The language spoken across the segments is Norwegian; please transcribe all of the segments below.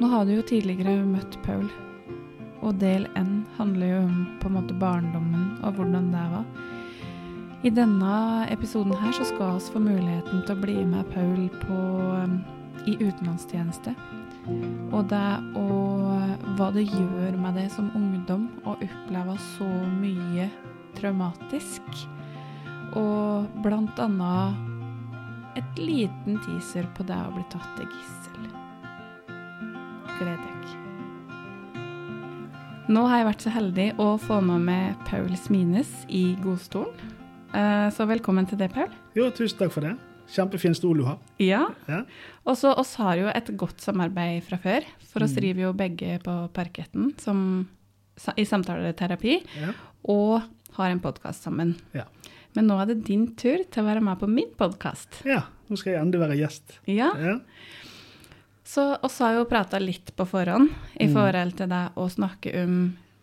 Nå har du jo tidligere møtt Paul, og del N handler jo om på en måte barndommen og hvordan det var. I denne episoden her så skal vi få muligheten til å bli med Paul på, um, i utenlandstjeneste. Og det å hva det gjør med det som ungdom å oppleve så mye traumatisk. Og blant annet et liten teaser på det å bli tatt til gissel. Gled dere. Nå har jeg vært så heldig å få med meg Paul Smines i godstolen. Eh, Så velkommen til det, Paul. Jo, tusen takk for det. Kjempefin stol du har. Ja. Ja. Og så oss har jo et godt samarbeid fra før, for oss Mm. driver jo begge på Parketten som, i samtaleterapi, Ja. og har en podkast sammen. Ja. Men nå er det din tur til å være med på min podkast. ja, nå skal jeg endelig være gjest. Ja. Ja. Så oss har jo prata litt på forhånd i Mm. forhold til det å snakke om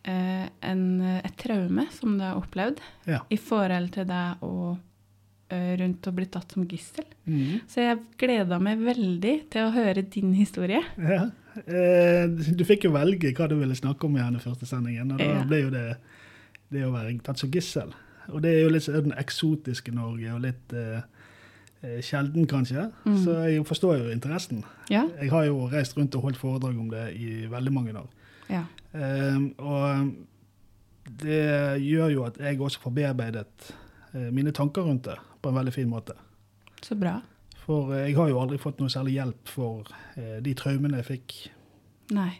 eh, en, et traume som du har opplevd, Ja. i forhold til det å eh, rundt å bli tatt som gissel. Mm. Så jeg gleda meg veldig til å høre din historie. ja. Eh, du fikk jo velge hva du ville snakke om i denne første sendingen, og da Ja. ble jo det det å være tatt som gissel. Og det er jo litt sånn eksotisk i Norge, og litt eh, sjelden kanskje. Mm. Så jeg forstår jo interessen. Ja? Jeg har jo reist rundt og holdt foredrag om det i veldig mange år. Ja. Eh, og det gjør jo at jeg også får bearbeidet eh, mine tanker rundt det på en veldig fin måte. Så bra. For eh, jeg har jo aldri fått noe særlig hjelp for eh, de traumene jeg fikk. Nei.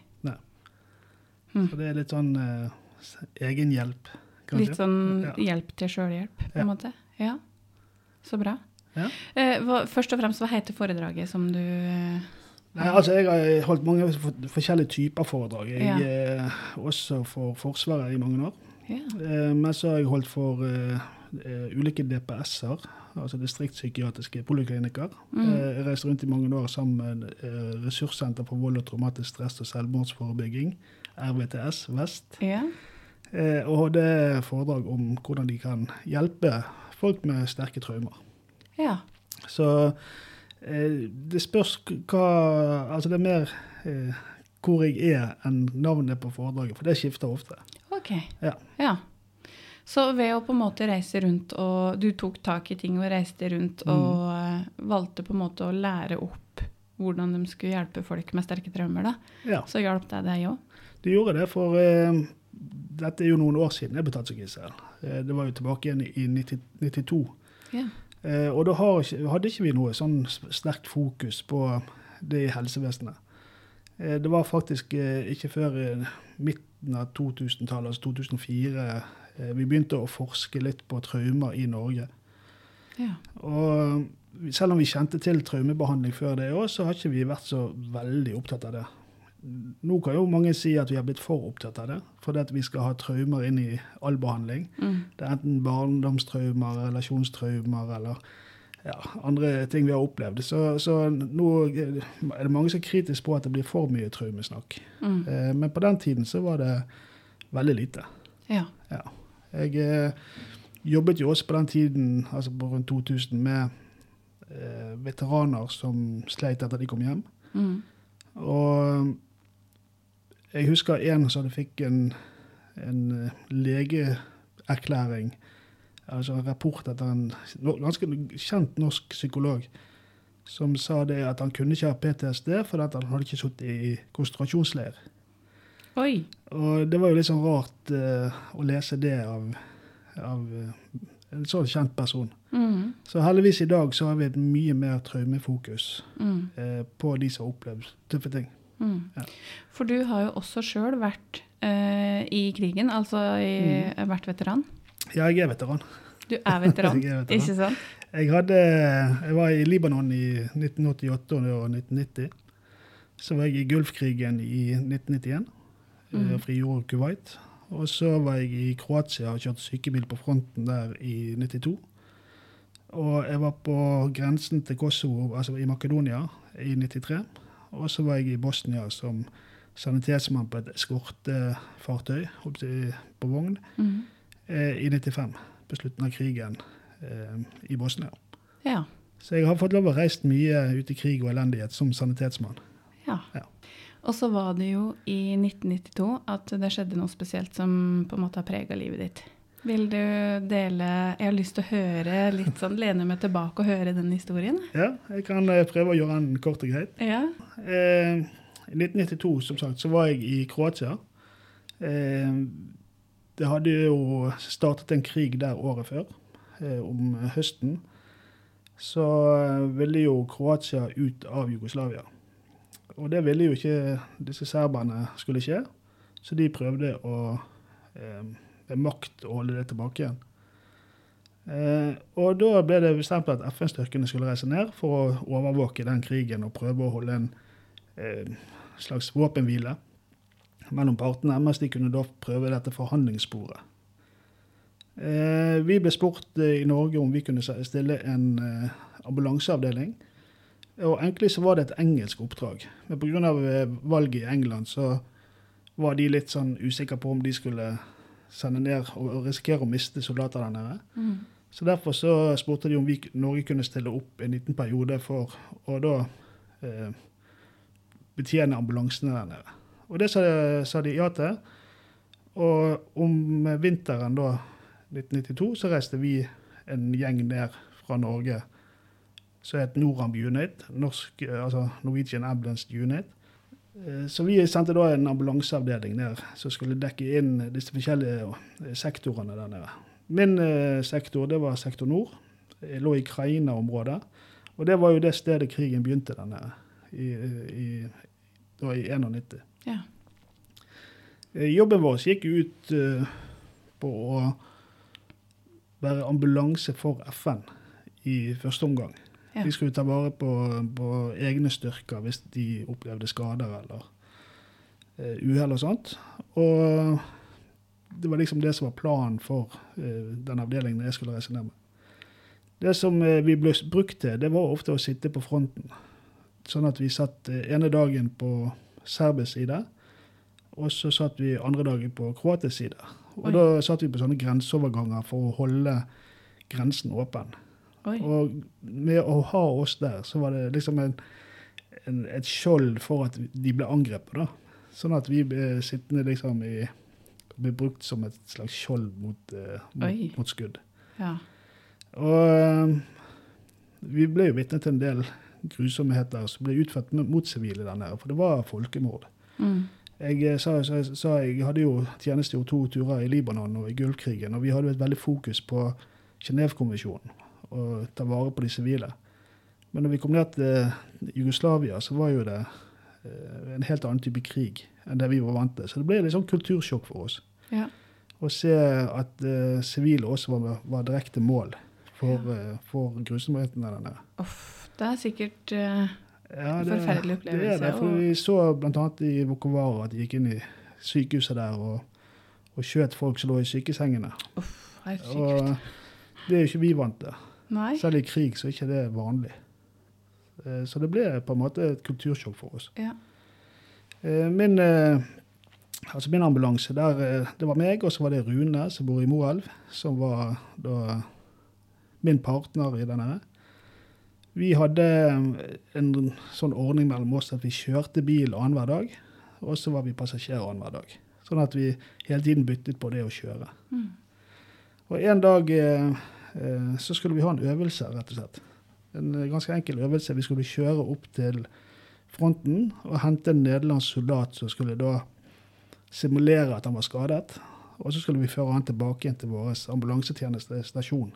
Så det er litt sånn eh, s- egenhjelp, kanskje. Litt sånn Ja. hjelp til sjølhjelp, på en måte. Ja. Så bra. Ja. Eh, hva, først og fremst, hva heter foredraget som du eh, Nei, altså Jeg har holdt mange forskjellige typer foredrag. Jeg Ja. eh, Også for Forsvaret i mange år. Ja. Eh, men så har jeg holdt for ulike DPS-er, altså distriktspsykiatriske poliklinikker. Mm. Eh, jeg reiste rundt i mange år sammen med eh, Ressurssenter for vold og traumatisk stress og selvmordsforebygging, RVTS Vest. ja. Eh, og hadde foredrag om hvordan de kan hjelpe folk med sterke traumer. Ja. Så eh, det spørs hva Altså det er mer eh, hvor jeg er enn navnet på foredraget, for det skifter ofte. OK. Ja. ja. Så ved å på en måte reise rundt og Du tok tak i ting og reiste rundt Mm. og eh, valgte på en måte å lære opp hvordan de skulle hjelpe folk med sterke traumer, da. Ja, Så hjalp det deg òg? Det gjorde det, for eh, dette er jo noen år siden jeg ble tatt som gissel. Eh, det var jo tilbake igjen i 90, 92. Ja. Eh, og da hadde ikke vi noe sånn sterkt fokus på det i helsevesenet. Eh, det var faktisk eh, ikke før midten av 2000-tallet, altså 2004, eh, vi begynte å forske litt på traumer i Norge. ja. Og selv om vi kjente til traumebehandling før det òg, så har ikke vi vært så veldig opptatt av det. Nå kan jo mange si at vi har blitt for opptatt av det, fordi at vi skal ha traumer inn i all behandling. Mm. Det er enten barndomstraumer, relasjonstraumer eller ja, andre ting vi har opplevd. Så, så nå er det mange som er kritiske på at det blir for mye traumesnakk. Mm. Eh, Men på den tiden så var det veldig lite. Ja. Jeg eh, jobbet jo også på den tiden, altså på rundt 2000, med eh, veteraner som sleit etter de kom hjem. Mm. Og jeg husker en som fikk en, en eh, legeerklæring, altså en rapport etter en ganske kjent norsk psykolog, som sa det at han kunne ikke ha PTSD fordi at han hadde ikke sittet i konsentrasjonsleir. Oi. Og det var jo litt sånn rart uh, å lese det av, av uh, en sånn kjent person. Mm. Så heldigvis i dag så har vi et mye mer traumefokus Mm. uh, på de som har opplevd tøffe ting. Mm. Ja. For du har jo også sjøl vært uh, i krigen, altså i, vært veteran. Ja, jeg er veteran. Du er veteran, er veteran. ikke sant? Jeg, hadde, jeg var i Libanon i 1988 og 1990. Så var jeg i Gulfkrigen i 1991. Mm. Mm. Frigjorde Kuwait. Og så var jeg i Kroatia og kjørte sykebil på fronten der i 92. Og jeg var på grensen til Kosovo, altså i Makedonia, i 93. Og så var jeg i Bosnia som sanitetsmann på et eskortefartøy på vogn Mm. eh, i 95, på slutten av krigen eh, i Bosnia. Ja. Så jeg har fått lov å reise mye ut i krig og elendighet som sanitetsmann. ja. Ja. Og så var det jo i 1992 at det skjedde noe spesielt som på en måte har prega livet ditt. Vil du dele Jeg har lyst til å høre litt sånn, lene meg tilbake og høre den historien. Ja, jeg kan eh, prøve å gjøre den kort og greit. Ja. Eh, I 1992, som sagt, så var jeg i Kroatia. Eh, det hadde jo startet en krig der året før, eh, om høsten. Så eh, ville jo Kroatia ut av Jugoslavia. Og det ville jo ikke disse serberne skulle skje, så de prøvde å eh, med makt å holde det tilbake igjen. Eh, og da ble det bestemt at FN-styrkene skulle reise ned for å overvåke den krigen og prøve å holde en eh, slags våpenhvile mellom partene, mens de kunne da prøve dette forhandlingssporet. Eh, vi ble spurt eh, i Norge om vi kunne stille en eh, ambulanseavdeling. Og egentlig så var det et engelsk oppdrag. Men pga. Eh, valget i England så var de litt sånn usikre på om de skulle sende ned og risikere å miste soldater der nede. Mm. Så Derfor så spurte de om vi, Norge kunne stille opp en liten periode for å da eh, betjene ambulansene der nede. Og det sa, sa de ja til. Og om vinteren da 1992 så reiste vi en gjeng ned fra Norge som het Noramb Unit, norsk, altså Norwegian Ambulance Unit. Eh, så vi sendte da en ambulanseavdeling ned som skulle dekke inn disse forskjellige eh, sektorene der nede. Min eh, sektor det var sektor nord. Jeg lå i Kraina-området. Og det var jo det stedet krigen begynte der nede, i, i, da i 91. Ja. Jobben vår gikk ut på å være ambulanse for FN i første omgang. Ja. De skulle ta vare på, på, egne styrker hvis de opplevde skader eller uh, uhell og sånt. Og det var liksom det som var planen for uh, den avdelingen jeg skulle reise ned med. Det som uh, vi ble brukt til, det var ofte å sitte på fronten. Sånn at vi satt ene dagen på serbisk side, og så satt vi andre dagen på kroatisk side. Og Oi. da satt vi på sånne grenseoverganger for å holde grensen åpen. Oi. Og med å ha oss der, så var det liksom en, en, et skjold for at de ble angrepet. da. Sånn at vi ble sittende liksom i Ble brukt som et slags skjold mot, uh, mot, mot, skudd. Ja. Og uh, vi ble jo vitne til en del grusomheter som ble utført mot sivile der nede, for det var folkemord. Mm. Jeg, eh, sa, sa, sa, jeg hadde jo tjenestegjort to turer i Libanon og i Gulfkrigen, og vi hadde jo et veldig fokus på Genévekonvensjonen og ta vare på de sivile. Men når vi kom ned til Jugoslavia, så var jo det eh, en helt annen type krig enn det vi var vant til. Så det ble litt sånn kultursjokk for oss. Ja. Å se at uh, sivile også var, var, direkte mål for, ja. uh, for grusomhetene der nede. Uff, det er sikkert uh, ja, det, forferdelig opplevelse. Det er det, for Vi så bl.a. i Vukovara at de gikk inn i sykehuset der og, og skjøt folk som lå i sykesengene. Uff. Og det er jo ikke vi vant til. Nei. Selv i krig så er ikke det vanlig. Eh, så det ble på en måte et kultursjokk for oss. Ja. Eh, min, eh, altså min ambulanse, der, det var meg, og så var det Rune, som bor i Moelv, som var da min partner i denne. Vi hadde en sånn ordning mellom oss at vi kjørte bil annenhver dag, og så var vi passasjerer annenhver dag. Sånn at vi hele tiden byttet på det å kjøre. Mm. Og en dag Eh, så skulle vi ha en øvelse, rett og slett. En eh, ganske enkel øvelse. Vi skulle kjøre opp til fronten og hente en nederlandsk soldat som skulle da simulere at han var skadet. Og så skulle vi føre han tilbake igjen til vår ambulansetjenesestasjon.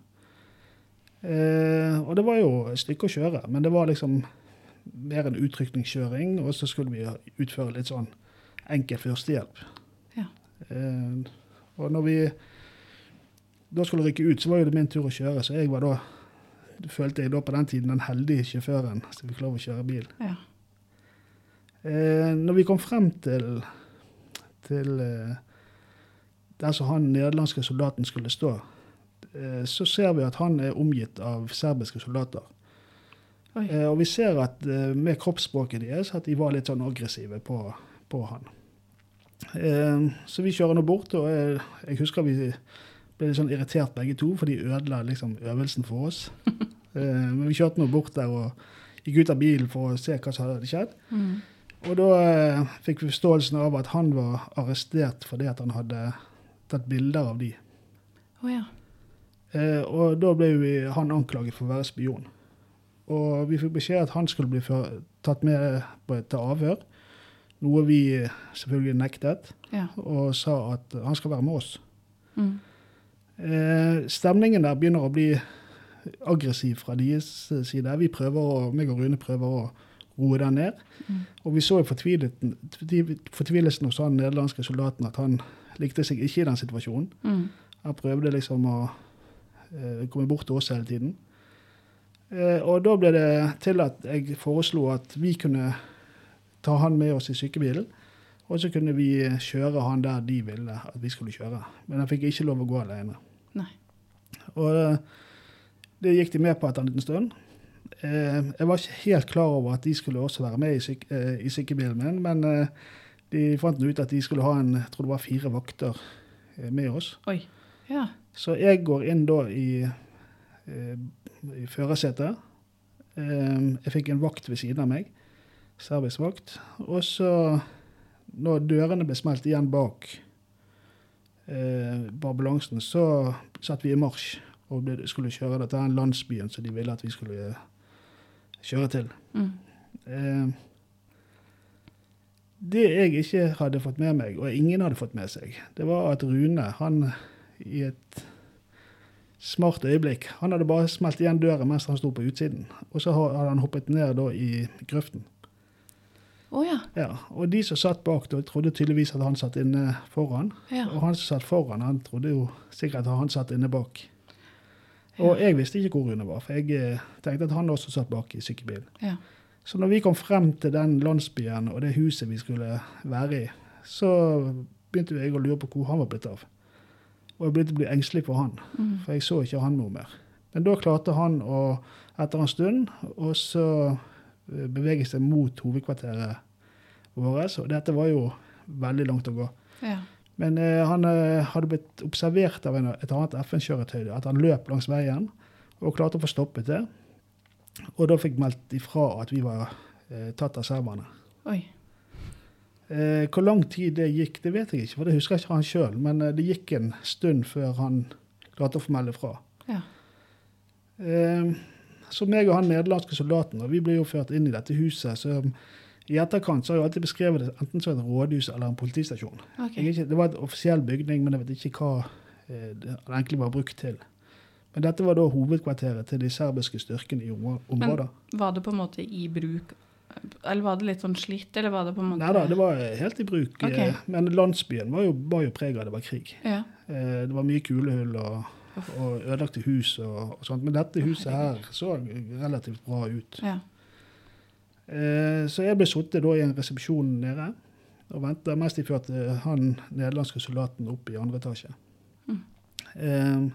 Eh, og det var jo et stykke å kjøre, men det var liksom mer en utrykningskjøring. Og så skulle vi utføre litt sånn enkel førstehjelp. Ja. Eh, og når vi da skulle rykke ut, så var jo det min tur å kjøre. Så jeg var da, følte jeg da på den tiden den heldige sjåføren som fikk lov å kjøre bil. Ja. Eh, når vi kom frem til, til eh, der som han nederlandske soldaten skulle stå, eh, så ser vi at han er omgitt av serbiske soldater. Eh, og vi ser at eh, med kroppsspråket deres at de var litt sånn aggressive på, på han. Eh, så vi kjører nå bort, og jeg, jeg husker vi ble litt sånn irritert begge to, for de ødela liksom øvelsen for oss. eh, men vi kjørte nå bort der og gikk ut av bilen for å se hva som hadde skjedd. Mm. Og da eh, fikk vi forståelsen av at han var arrestert fordi at han hadde tatt bilder av de. Å ja. Eh, og da ble vi, han anklaget for å være spion. Og vi fikk beskjed at han skulle bli for, tatt med på til avhør, noe vi selvfølgelig nektet, Ja. og sa at han skal være med oss. Mm. Eh, stemningen der begynner å bli aggressiv fra deres side. Vi prøver å, meg og Rune prøver å roe den ned. Mm. Og vi så fortvilelsen, fortvilelsen hos han nederlandske soldaten at han likte seg ikke i den situasjonen. Mm. Han prøvde liksom å eh, komme bort til oss hele tiden. Eh, og da ble det til at jeg foreslo at vi kunne ta han med oss i sykebilen. Og så kunne vi kjøre han der de ville at vi skulle kjøre. Men han fikk ikke lov å gå alene. Nei. Og eh, det gikk de med på etter en liten stund. Eh, jeg var ikke helt klar over at de skulle også være med i, syk eh, i sykebilen min, men eh, de fant ut at de skulle ha en, jeg tror det var fire vakter med oss. Oi. Ja. Så jeg går inn da i, i førersetet. Jeg fikk en vakt ved siden av meg, servicevakt. Og så, når dørene ble smelt igjen bak eh, ambulansen, så satt vi i marsj og ble, skulle kjøre dette den landsbyen som de ville at vi skulle eh, kjøre til. Mm. Eh, det jeg ikke hadde fått med meg, og ingen hadde fått med seg, det var at Rune, han i et smart øyeblikk, han hadde bare smelt igjen døren mens han sto på utsiden. Og så hadde han hoppet ned da i grøften. Å ja. Ja, og de som satt bak, da, trodde tydeligvis at han satt inne foran. Ja. Og han som satt foran, han trodde jo sikkert at han satt inne bak. Og jeg visste ikke hvor Rune var, for jeg eh, tenkte at han også satt bak i sykebilen. Ja. Så når vi kom frem til den landsbyen og det huset vi skulle være i, så begynte jeg å lure på hvor han var blitt av. Og jeg begynte å bli engstelig for han, Mm. for jeg så ikke han noe mer. Men da klarte han å, etter en stund, og så bevege seg mot hovedkvarteret vårt. Og dette var jo veldig langt å gå. Ja. Men eh, han eh, hadde blitt observert av en, et annet FN-kjøretøy, at han løp langs veien, og klarte å få stoppet det. Og da fikk meldt ifra at vi var eh, tatt av serberne. Eh, hvor lang tid det gikk, det vet jeg ikke, for det husker jeg ikke han sjøl. Men eh, det gikk en stund før han klarte å få melde fra. Ja. Eh, så meg og han nederlandske soldaten, og vi ble jo ført inn i dette huset. så I etterkant så har jeg alltid beskrevet det enten som et rådhus eller en politistasjon. Okay. Ikke, det var et offisiell bygning, men jeg vet ikke hva eh, det egentlig var brukt til. Men dette var da hovedkvarteret til de serbiske styrkene i området. Men Var det på en måte i bruk Eller var det litt sånn slitt, eller var det på en måte Nei da, det var helt i bruk. Eh, Men landsbyen var jo, var jo preget av det var krig. Ja. Eh, Det var mye kulehull og, og ødelagte hus og, og sånt. Men dette huset her så relativt bra ut. ja. Eh, Så jeg ble sittet i en resepsjon nede og venta mens de førte han nederlandske soldaten opp i andre etasje. Mm. Eh,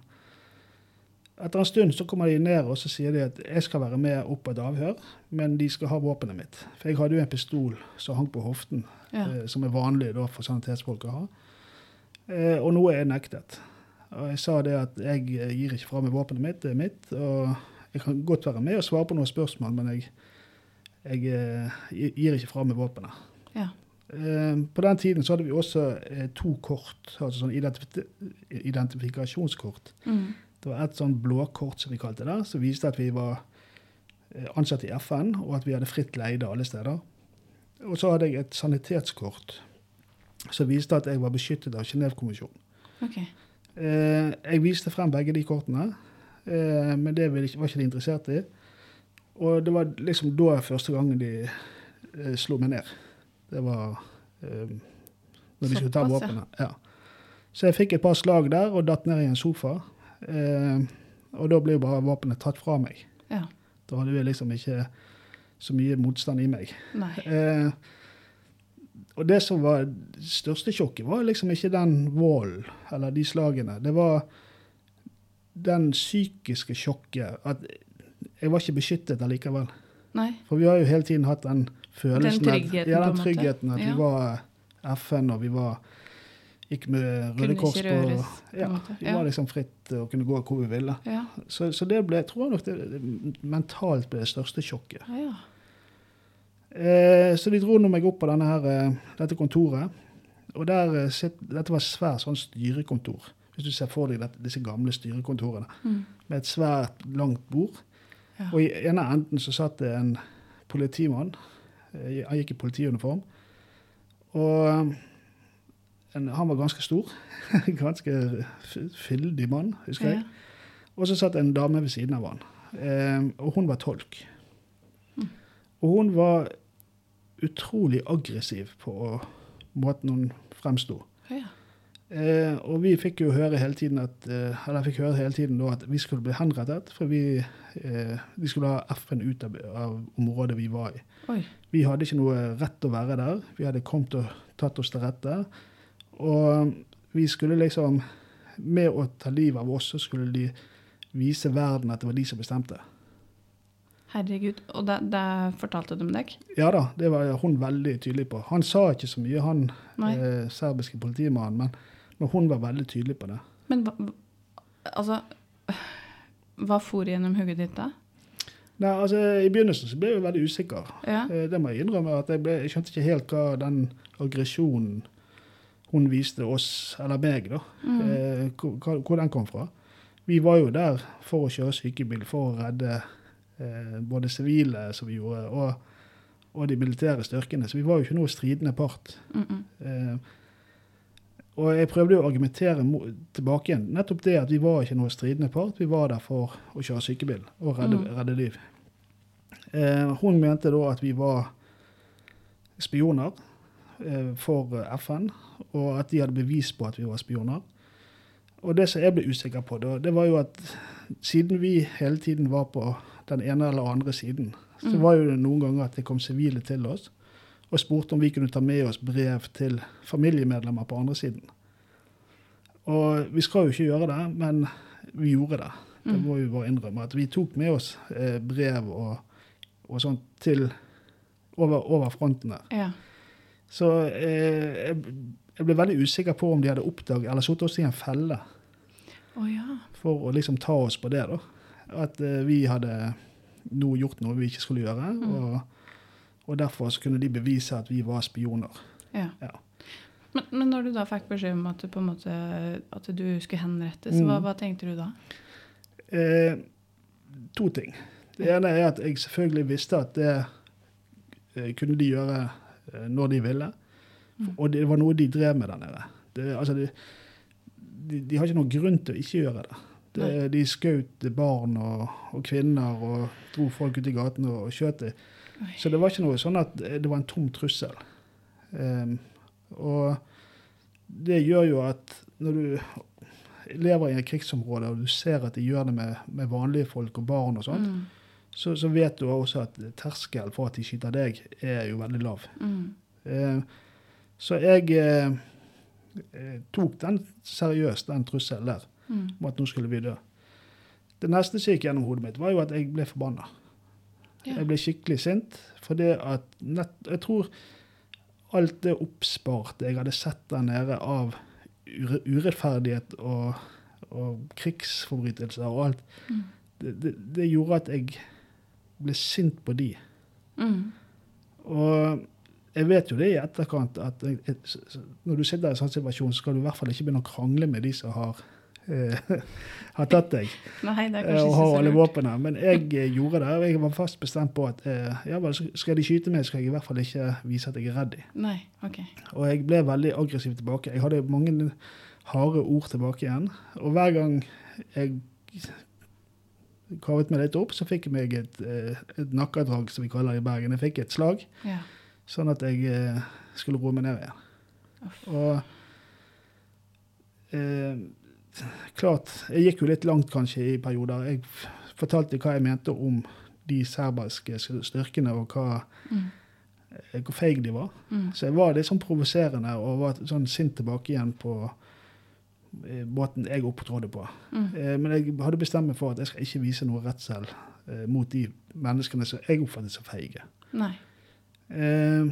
Etter en stund så kommer de ned og så sier de at jeg skal være med opp på et avhør, men de skal ha våpenet mitt. For jeg hadde jo en pistol som hang på hoften, ja. eh, som er vanlig da for sanitetsfolk å ha. Eh, og noe er nektet. Og jeg sa det at jeg eh, gir ikke fra meg våpenet mitt, det er mitt. Og jeg kan godt være med og svare på noen spørsmål, men jeg, jeg eh, gir ikke fra meg våpenet. ja. Eh, på den tiden så hadde vi også eh, to kort, altså sånn identif identifikasjonskort. Mm. Det var et sånn blåkort som vi kalte det, som viste at vi var eh, ansatt i FN, og at vi hadde fritt leide alle steder. Og så hadde jeg et sanitetskort som viste at jeg var beskyttet av Genévekonvensjonen. Ok. Eh, jeg viste frem begge de kortene, eh, men det var ikke de interessert i. Og det var liksom da første gangen de eh, slo meg ned. Det var når de skulle ta våpenet. Ja. Så jeg fikk et par slag der og datt ned i en sofa. Eh, og da ble jo bare våpenet tatt fra meg. Ja. Da hadde vi liksom ikke så mye motstand i meg. Nei. Eh, og det som var det største sjokket, var liksom ikke den volden eller de slagene. Det var den psykiske sjokket. At jeg var ikke beskyttet allikevel. Nei. For vi har jo hele tiden hatt den følelsen Den at- tryggheten, ja, på den tryggheten at Ja. vi var FN, og vi var gikk med Røde Kors på en ja. Vi Ja. var liksom fritt og kunne gå hvor vi ville. Ja. Så, så det ble, jeg tror nok det, mentalt ble det største sjokket. Ja, ja. Eh, så de dro nå meg opp på denne her, eh, dette kontoret. Og der eh, sitt, Dette var et svært sånn styrekontor. Hvis du ser for deg dette, disse gamle styrekontorene. Mm. Med et svært, langt bord. Ja. Og i ene enden så satt det en politimann. Han gikk i politiuniform. Og en, han var ganske stor. ganske fyldig mann, husker jeg. Ja. Og så satt en dame ved siden av han. Eh, og hun var tolk. Og hun var utrolig aggressiv på måten hun fremsto. Ja. Eh, og vi fikk jo høre hele tiden at, eh, eller jeg fikk høre hele tiden at vi skulle bli henrettet, for vi, eh, vi skulle ha FN ut av, av området vi var i. Oi. Vi hadde ikke noe rett å være der. Vi hadde kommet og tatt oss til rette. Og vi skulle liksom Med å ta livet av oss, så skulle de vise verden at det var de som bestemte. Herregud. Og det, det fortalte de deg? Ja da, det var hun veldig tydelig på. Han sa ikke så mye, han eh, serbiske politimannen, men, men hun var veldig tydelig på det. Men hva, altså Hva for gjennom hodet ditt da? Nei, altså, I begynnelsen så ble jeg veldig usikker. Ja. Eh, Det må jeg innrømme. at Jeg, ble, jeg skjønte ikke helt hva den aggresjonen hun viste oss, eller meg, da, Mm. eh, hvor, hvor den kom fra. Vi var jo der for å kjøre sykebil, for å redde både sivile, som vi gjorde, og, og de militære styrkene. Så vi var jo ikke noe stridende part. Mm -mm. Eh, og jeg prøvde jo å argumentere tilbake igjen. Nettopp det at vi var ikke noe stridende part. Vi var der for å kjøre sykebil og redde, Mm. redde liv. Eh, hun mente da at vi var spioner eh, for FN, og at de hadde bevis på at vi var spioner. Og det som jeg ble usikker på, da, det var jo at siden vi hele tiden var på den ene eller andre siden, så Mm. var jo det noen ganger at det kom sivile til oss og spurte om vi kunne ta med oss brev til familiemedlemmer på andre siden. Og vi skal jo ikke gjøre det, men vi gjorde det. Det Mm. må vi bare innrømme. At vi tok med oss eh, brev og, og sånt til over, over fronten der. Ja. Så eh, jeg, jeg ble veldig usikker på om de hadde oppdaget eller satt oss i en felle Oh, ja. for å liksom ta oss på det. da. At eh, vi hadde nå gjort noe vi ikke skulle gjøre. Mm. Og, og derfor så kunne de bevise at vi var spioner. ja. Ja. Men, men når du da fikk beskjed om at du på en måte at du skulle henrettes, hva, Mm. hva tenkte du da? Eh, to ting. Det ene er at jeg selvfølgelig visste at det eh, kunne de gjøre eh, når de ville. Mm. Og det var noe de drev med der nede. Det, altså de, de, de har ikke noen grunn til å ikke gjøre det. Det de skjøt barn og, og kvinner og dro folk ut i gaten og, skjøt dem. Så det var ikke noe sånn at det var en tom trussel. Um, og det gjør jo at når du lever i et krigsområde og du ser at de gjør det med, med vanlige folk og barn og sånt, Mm. så, så vet du også at terskelen for at de skyter deg, er jo veldig lav. Mm. Uh, så jeg eh, eh, tok den seriøst, den trusselen der, Mm. om at nå skulle vi dø. Det neste som gikk gjennom hodet mitt, var jo at jeg ble forbanna. Ja. Jeg ble skikkelig sint, for det at nett, jeg tror alt det oppsparte jeg hadde sett der nede av urettferdighet og, og krigsforbrytelser og alt, Mm. det, det, det gjorde at jeg ble sint på de. Mm. Og jeg vet jo det i etterkant at når du sitter i en sånn situasjon, så skal du i hvert fall ikke begynne å krangle med de som har, har tatt deg Nei, det er eh, kanskje og har alle våpnene. Men jeg eh, gjorde det, og jeg var fast bestemt på at eh, ja, skal de skyte meg, skal jeg i hvert fall ikke vise at jeg er redd. Nei, ok. Og jeg ble veldig aggressiv tilbake. Jeg hadde mange harde ord tilbake igjen. Og hver gang jeg kavet meg litt opp, så fikk jeg meg et, eh, et nakkedrag, som vi kaller det i Bergen. Jeg fikk et slag, Ja. sånn at jeg eh, skulle roe meg ned igjen. Uff. Og eh, klart, jeg gikk jo litt langt kanskje i perioder. Jeg fortalte hva jeg mente om de serbiske styrkene, og hva, Mm. hvor feige de var. Mm. Så jeg var litt sånn provoserende og var sånn sint tilbake igjen på eh, måten jeg opptrådde på. Mm. Eh, men jeg hadde bestemt meg for at jeg skal ikke vise noe redsel eh, mot de menneskene som jeg oppfattet som feige. Nei. Eh,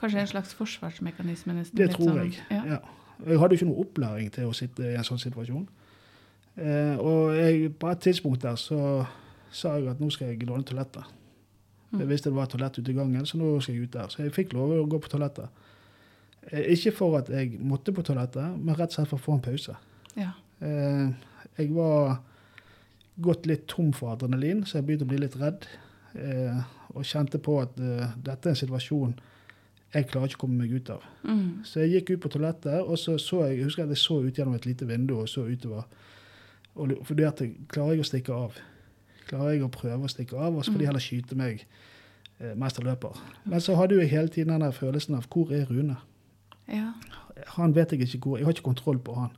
Kanskje en slags forsvarsmekanisme? nesten. det tror sånn- jeg. Ja. Ja. Jeg hadde jo ikke noe opplæring til å sitte i en sånn situasjon. Eh, og jeg, på et tidspunkt der så sa jeg at nå skal jeg låne toalettet. Mm. Jeg visste det var et toalett ute i gangen, så nå skal jeg ut der. Så jeg fikk lov å gå på toalettet. Eh, Ikke for at jeg måtte på toalettet, men rett og slett for å få en pause. Ja. Eh, Jeg var gått litt tom for adrenalin, så jeg begynte å bli litt redd. eh, Og kjente på at dette er en situasjon jeg klarer ikke å komme meg ut av. Mm. Så jeg gikk ut på toalettet, og så så jeg, jeg husker at jeg så ut gjennom et lite vindu og så utover. Og lu- vurderte klarer jeg å stikke av. Klarer jeg å prøve å stikke av, og så får de Mm. heller skyte meg eh, mens jeg løper. Men så hadde jo jeg hele tiden den følelsen av hvor er Rune? Ja. Han vet jeg ikke hvor. Jeg har ikke kontroll på han.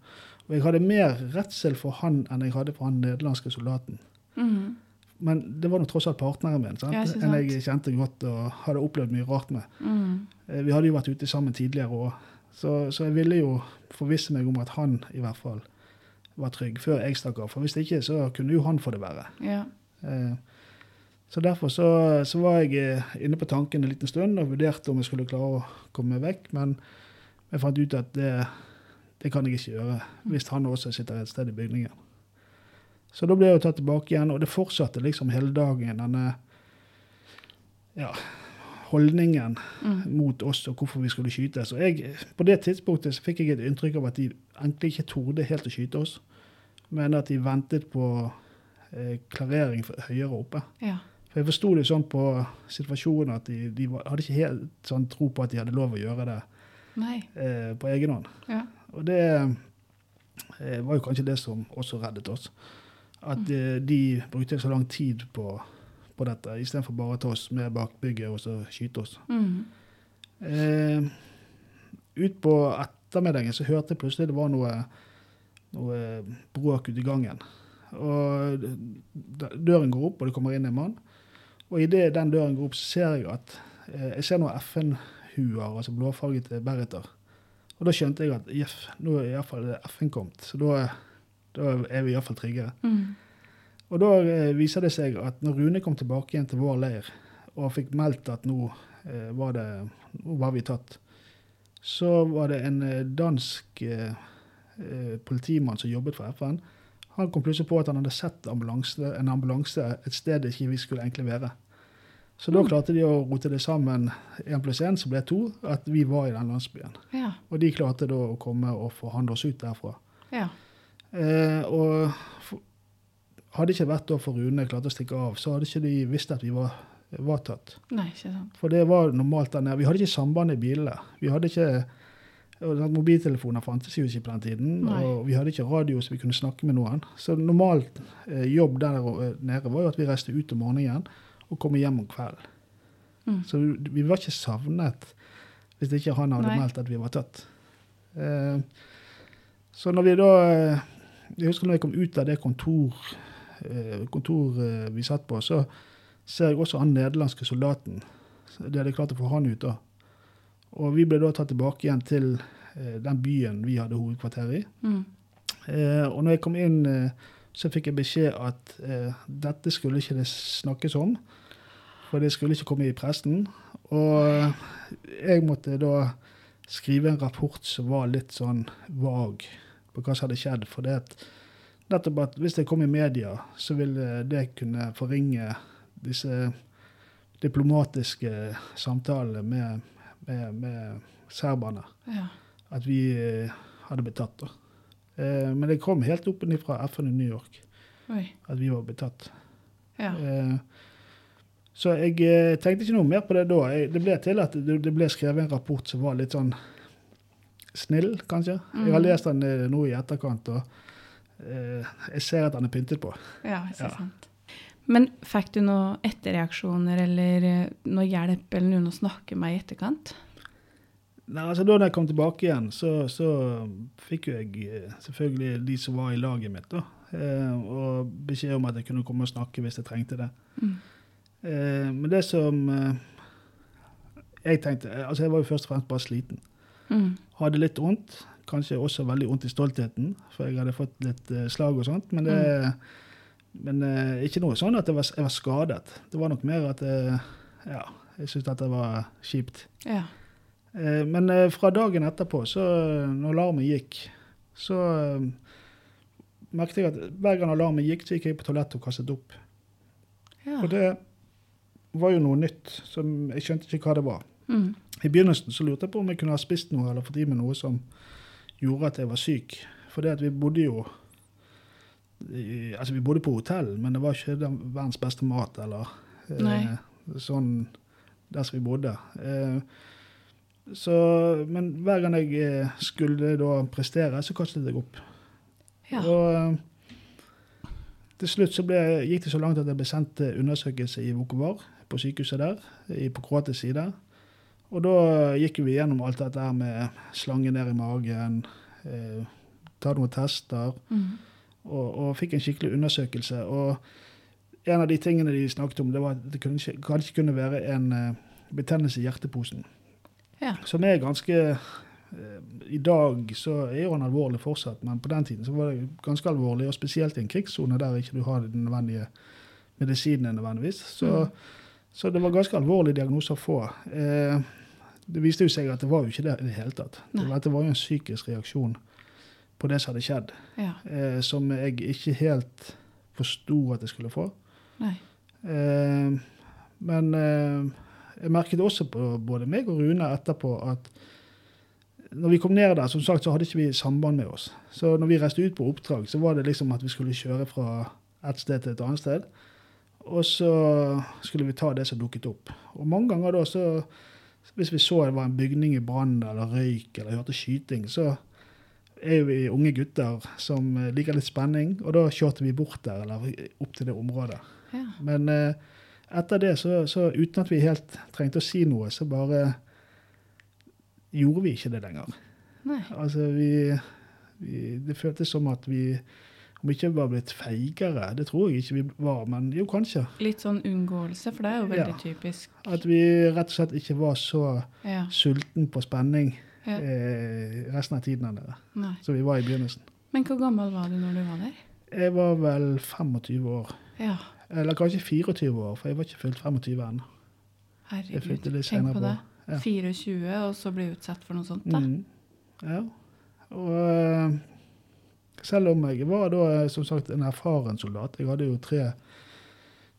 Og jeg hadde mer redsel for han enn jeg hadde for han nederlandske soldaten. Mm. Men det var nå tross alt partneren min, sant? Ja, en jeg kjente godt og hadde opplevd mye rart med. Mm. Eh, Vi hadde jo vært ute sammen tidligere òg, så, så jeg ville jo forvisse meg om at han i hvert fall var trygg før jeg stakk av. For hvis ikke, så kunne jo han få det verre. Ja. Eh, Så derfor så, så var jeg eh, inne på tanken en liten stund og vurderte om jeg skulle klare å komme meg vekk, men jeg fant ut at det, det kan jeg ikke gjøre hvis han også sitter et sted i bygningen. Så da ble jeg jo tatt tilbake igjen, og det fortsatte liksom hele dagen, denne ja, holdningen Mm. mot oss og hvorfor vi skulle skyte. Så jeg, på det tidspunktet så fikk jeg et inntrykk av at de egentlig ikke torde helt å skyte oss, men at de ventet på eh, klarering høyere oppe. Ja. For jeg forsto det sånn på situasjonen at de, de var, hadde ikke helt sånn tro på at de hadde lov å gjøre det eh, på egen hånd. Ja. Og det eh, var jo kanskje det som også reddet oss. At eh, de brukte så lang tid på, på dette, istedenfor bare å ta oss med bak bygget og så skyte oss. Mm. Eh, ut på ettermiddagen så hørte jeg plutselig det var noe, noe bråk ute i gangen. Og døren går opp, og det kommer inn en mann. Og idet den døren går opp, så ser jeg at eh, jeg ser noen FN-huer, altså blåfargete bereter. Og da skjønte jeg at jeff, nå er iallfall FN kommet. Så da, da er vi iallfall tryggere. Mm. Og da eh, viser det seg at når Rune kom tilbake igjen til vår leir og fikk meldt at nå, eh, var, det, nå var vi tatt, så var det en eh, dansk politimann som jobbet for FN. Han kom plutselig på at han hadde sett ambulanse, en ambulanse et sted ikke vi skulle egentlig være. Så da Mm. klarte de å rote det sammen, én pluss én, som ble to, at vi var i den landsbyen. Ja. Og de klarte da å komme og forhandle oss ut derfra. Ja. Eh, og hadde ikke vært da for Rune klarte å stikke av, så hadde ikke de visst at vi var, var tatt. Nei, ikke sant. For det var normalt der nede. Vi hadde ikke samband i bilene. Vi hadde ikke sånn, Mobiltelefoner fantes jo ikke på den tiden, Nei. og vi hadde ikke radio så vi kunne snakke med noen. Så normalt eh, jobb der eh, nede var jo at vi reiste ut om morgenen og kom hjem om kvelden. Mm. Så vi var ikke savnet hvis ikke han hadde Nei. meldt at vi var tatt. Eh, så når vi da eh, Jeg husker når jeg kom ut av det kontor, kontor vi satt på, så ser jeg også han nederlandske soldaten. De hadde klart å få han ut da. Og vi ble da tatt tilbake igjen til eh, den byen vi hadde hovedkvarter i. Mm. Eh, og når jeg kom inn, eh, så fikk jeg beskjed at eh, dette skulle ikke det snakkes om. For det skulle ikke komme i pressen. Og eh, jeg måtte da skrive en rapport som var litt sånn vag på hva som hadde skjedd. For det at, nettopp at hvis det kom i media, så ville det kunne forringe disse diplomatiske samtalene med, med, med serberne Ja. at vi eh, hadde blitt tatt. da. Eh, men det kom helt opp fra FN i New York Oi. at vi var blitt tatt. Ja. Eh, så jeg eh, tenkte ikke noe mer på det da. Jeg, det ble til at det, det ble skrevet en rapport som var litt sånn snill, kanskje. Jeg har Mhm. lest den eh, nå i etterkant, og eh, jeg ser at den er pyntet på. Ja, ikke Ja. sant. Men fikk du noen etterreaksjoner eller eh, noe hjelp eller noen å snakke med i etterkant? Nei, altså Da jeg kom tilbake igjen, så, så fikk jo jeg eh, selvfølgelig de som var i laget mitt, da. Eh, og beskjed om at jeg kunne komme og snakke hvis jeg trengte det. Mm. Eh, men det som eh, jeg tenkte Altså, jeg var jo først og fremst bare sliten. Mm. Hadde litt vondt. Kanskje også veldig vondt i stoltheten, for jeg hadde fått litt eh, slag og sånt. Men, det, men eh, ikke noe sånn at jeg var, jeg var skadet. Det var nok mer at eh, ja, jeg syntes dette var kjipt. Ja. Men fra dagen etterpå, så når alarmen gikk, så merket jeg at hver gang alarmen gikk, så gikk jeg på toalettet og kastet opp. Ja. Og det var jo noe nytt. som Jeg skjønte ikke hva det var. Mm. I begynnelsen så lurte jeg på om jeg kunne ha spist noe eller fått i meg noe som gjorde at jeg var syk. For det at vi bodde jo i, Altså, vi bodde på hotell, men det var ikke den verdens beste mat eller eh, sånn der som vi bodde. Eh, så, men hver gang jeg eh, skulle da prestere, så kastet jeg opp. Ja. Og eh, til slutt så ble, gikk det så langt at jeg ble sendt til undersøkelse i Vukovar, på sykehuset der, på kroatisk side. Og da gikk vi gjennom alt dette her med slange ned i magen, eh, ta noen tester, Mm. og, og fikk en skikkelig undersøkelse. Og en av de tingene de snakket om, det var at det kunne kanskje kunne være en eh, betennelse i hjerteposen. ja. Som er ganske eh, I dag så er jo han alvorlig fortsatt, men på den tiden så var det ganske alvorlig, og spesielt i en krigssone der ikke du har den nødvendige medisinene nødvendigvis. Så, Mm. så det var ganske alvorlig diagnose å få. Eh, det viste jo seg at det var jo ikke det i det hele tatt. Nei. Det var, jo en psykisk reaksjon på det som hadde skjedd, ja. eh, som jeg ikke helt forsto at jeg skulle få. Eh, men eh, jeg merket også på både meg og Rune etterpå at når vi kom ned der, som sagt, så hadde ikke vi samband med oss. Så når vi reiste ut på oppdrag, så var det liksom at vi skulle kjøre fra et sted til et annet sted. Og så skulle vi ta det som dukket opp. Og mange ganger da, så hvis vi så det var en bygning i brann eller røyk eller hørte skyting, så er jo vi unge gutter som eh, liker litt spenning, og da kjørte vi bort der eller opp til det området. Ja. Men eh, etter det, så, så uten at vi helt trengte å si noe, så bare gjorde vi ikke det lenger. Nei. Altså, vi, vi Det føltes som at vi om ikke var blitt feigere, det tror jeg ikke vi var, men jo, kanskje. Litt sånn unngåelse, for det er jo veldig Ja. typisk. At vi rett og slett ikke var så Ja. sulten på spenning ja. eh, resten av tiden. enn dere. Så vi var i begynnelsen. Men hvor gammel var du når du var der? Jeg var vel 25 år. Ja, Eller kanskje 24 år, for jeg var ikke fylt 25 ennå. Herregud. Tenk på på. det. Ja. 24, og så bli utsatt for noe sånt, da. Mm. Ja. Og eh, selv om jeg var da eh, som sagt en erfaren soldat, jeg hadde jo tre,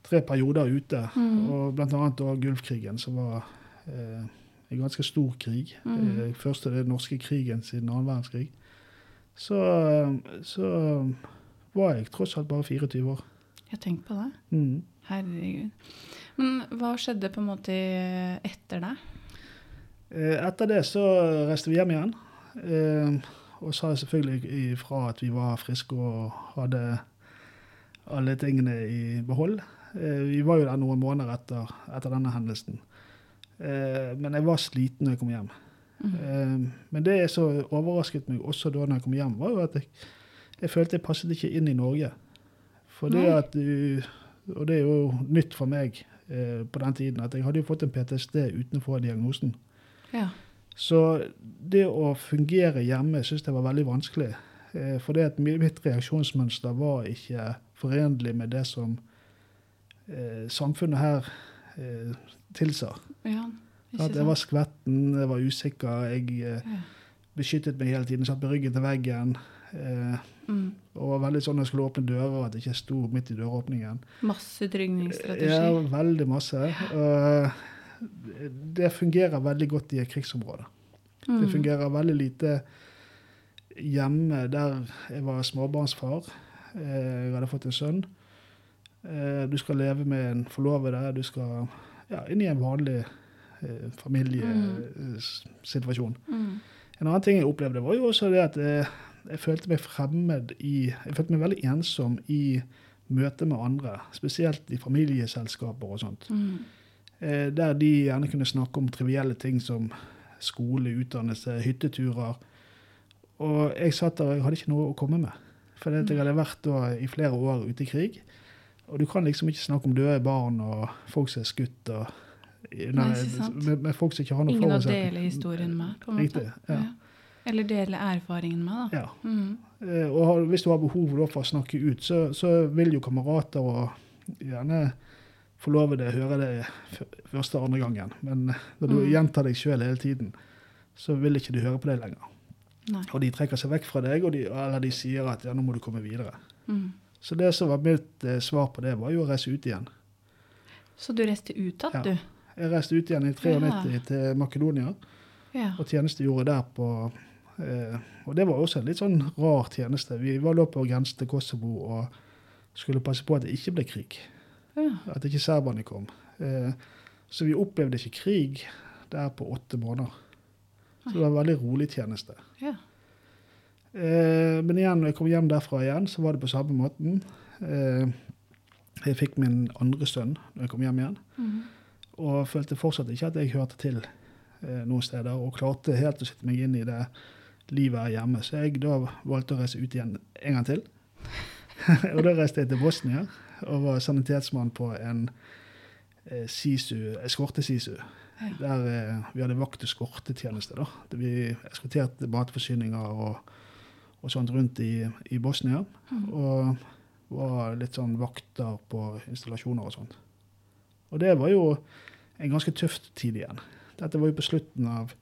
tre perioder ute, Mm. og blant annet da Gulfkrigen, som var eh, en ganske stor krig. Mm. Eh, første den norske krigen siden annen verdenskrig. Så, eh, så var jeg tross alt bare 24 år. Jeg tenker på det. Mm. Herregud. Men hva skjedde på en måte etter det? Eh, Etter det så reiste vi hjem igjen. eh, Og sa selvfølgelig ifra at vi var friske og hadde alle tingene i behold. Eh, Vi var jo der noen måneder etter, etter denne hendelsen. Eh, Men jeg var sliten når jeg kom hjem. Mm. Men det som overrasket meg også da når jeg kom hjem, var jo at jeg, jeg følte jeg passet ikke inn i Norge. For det at du, Og det er jo nytt for meg på den tiden, at jeg hadde jo fått en PTSD utenfor diagnosen. Ja. Så det å fungere hjemme syns jeg var veldig vanskelig. Eh, For det at mitt reaksjonsmønster var ikke forenlig med det som eh, samfunnet her eh, tilsa. ja. At jeg var skvetten, jeg var usikker, jeg beskyttet meg hele tiden, satt med ryggen til veggen. Eh, Mm. og var veldig sånn at jeg skulle åpne dører, at jeg ikke sto midt i døråpningen. Masse trygningsstrategi. Ja, veldig masse. Og det fungerer veldig godt i et krigsområde. Det Mm. fungerer veldig lite hjemme der jeg var småbarnsfar. Eh, Jeg hadde fått en sønn. Eh, Du skal leve med en forlovede. Du skal ja, inn i en vanlig eh, familiesituasjon. Mm. En annen ting jeg opplevde, var jo også det at jeg, jeg følte meg fremmed i Jeg følte meg veldig ensom i møte med andre, spesielt i familieselskaper og sånt. Mm. Eh, Der de gjerne kunne snakke om trivielle ting som skole, utdannelse, hytteturer. Og jeg satt der og jeg hadde ikke noe å komme med. For jeg hadde vært da i flere år ute i krig. Og du kan liksom ikke snakke om døde barn og folk som er skutt. og Nei, med, med folk som ikke har noe Ingen å dele historien med, på en måte. Riktig, ja. Eller dele erfaringen med, da. Ja. Mm. Eh, Og hvis du har behov for å snakke ut, så, så vil jo kamerater og gjerne forlovede høre det første og andre gangen. Men når du Mm. gjentar deg sjøl hele tiden, så vil ikke de høre på deg lenger. Nei. Og de trekker seg vekk fra deg, de, eller de sier at ja, nå må du komme videre. Mm. Så det som var mitt eh, svar på det, var jo å reise ut igjen. Så du reiste ut igjen, Ja. du? Jeg reiste ut igjen i 93 til Makedonia Ja. og tjenestegjorde der på eh, Og det var også en litt sånn rar tjeneste. Vi var da på grensen til Kosovo og skulle passe på at det ikke ble krig. Ja. At ikke serberne kom. Eh, så vi opplevde ikke krig der på åtte måneder. Så det var en veldig rolig tjeneste. ja. Eh, men igjen, når jeg kom hjem derfra igjen, så var det på samme måten. Eh, jeg fikk min andre sønn når jeg kom hjem igjen, Mhm. og følte fortsatt ikke at jeg hørte til eh, noen steder, og klarte helt å sitte meg inn i det livet her hjemme. Så jeg da valgte å reise ut igjen en gang til. og da reiste jeg til Bosnia og var sanitetsmann på en eh, sisu, eskorte-sisu. Ja. Der eh, vi hadde vakt- og skortetjeneste. da. Vi eskorterte matforsyninger og, og sånt rundt i, i Bosnia. Mm. Og var litt sånn vakter på installasjoner og sånt. Og det var jo en ganske tøff tid igjen. Dette var jo på slutten av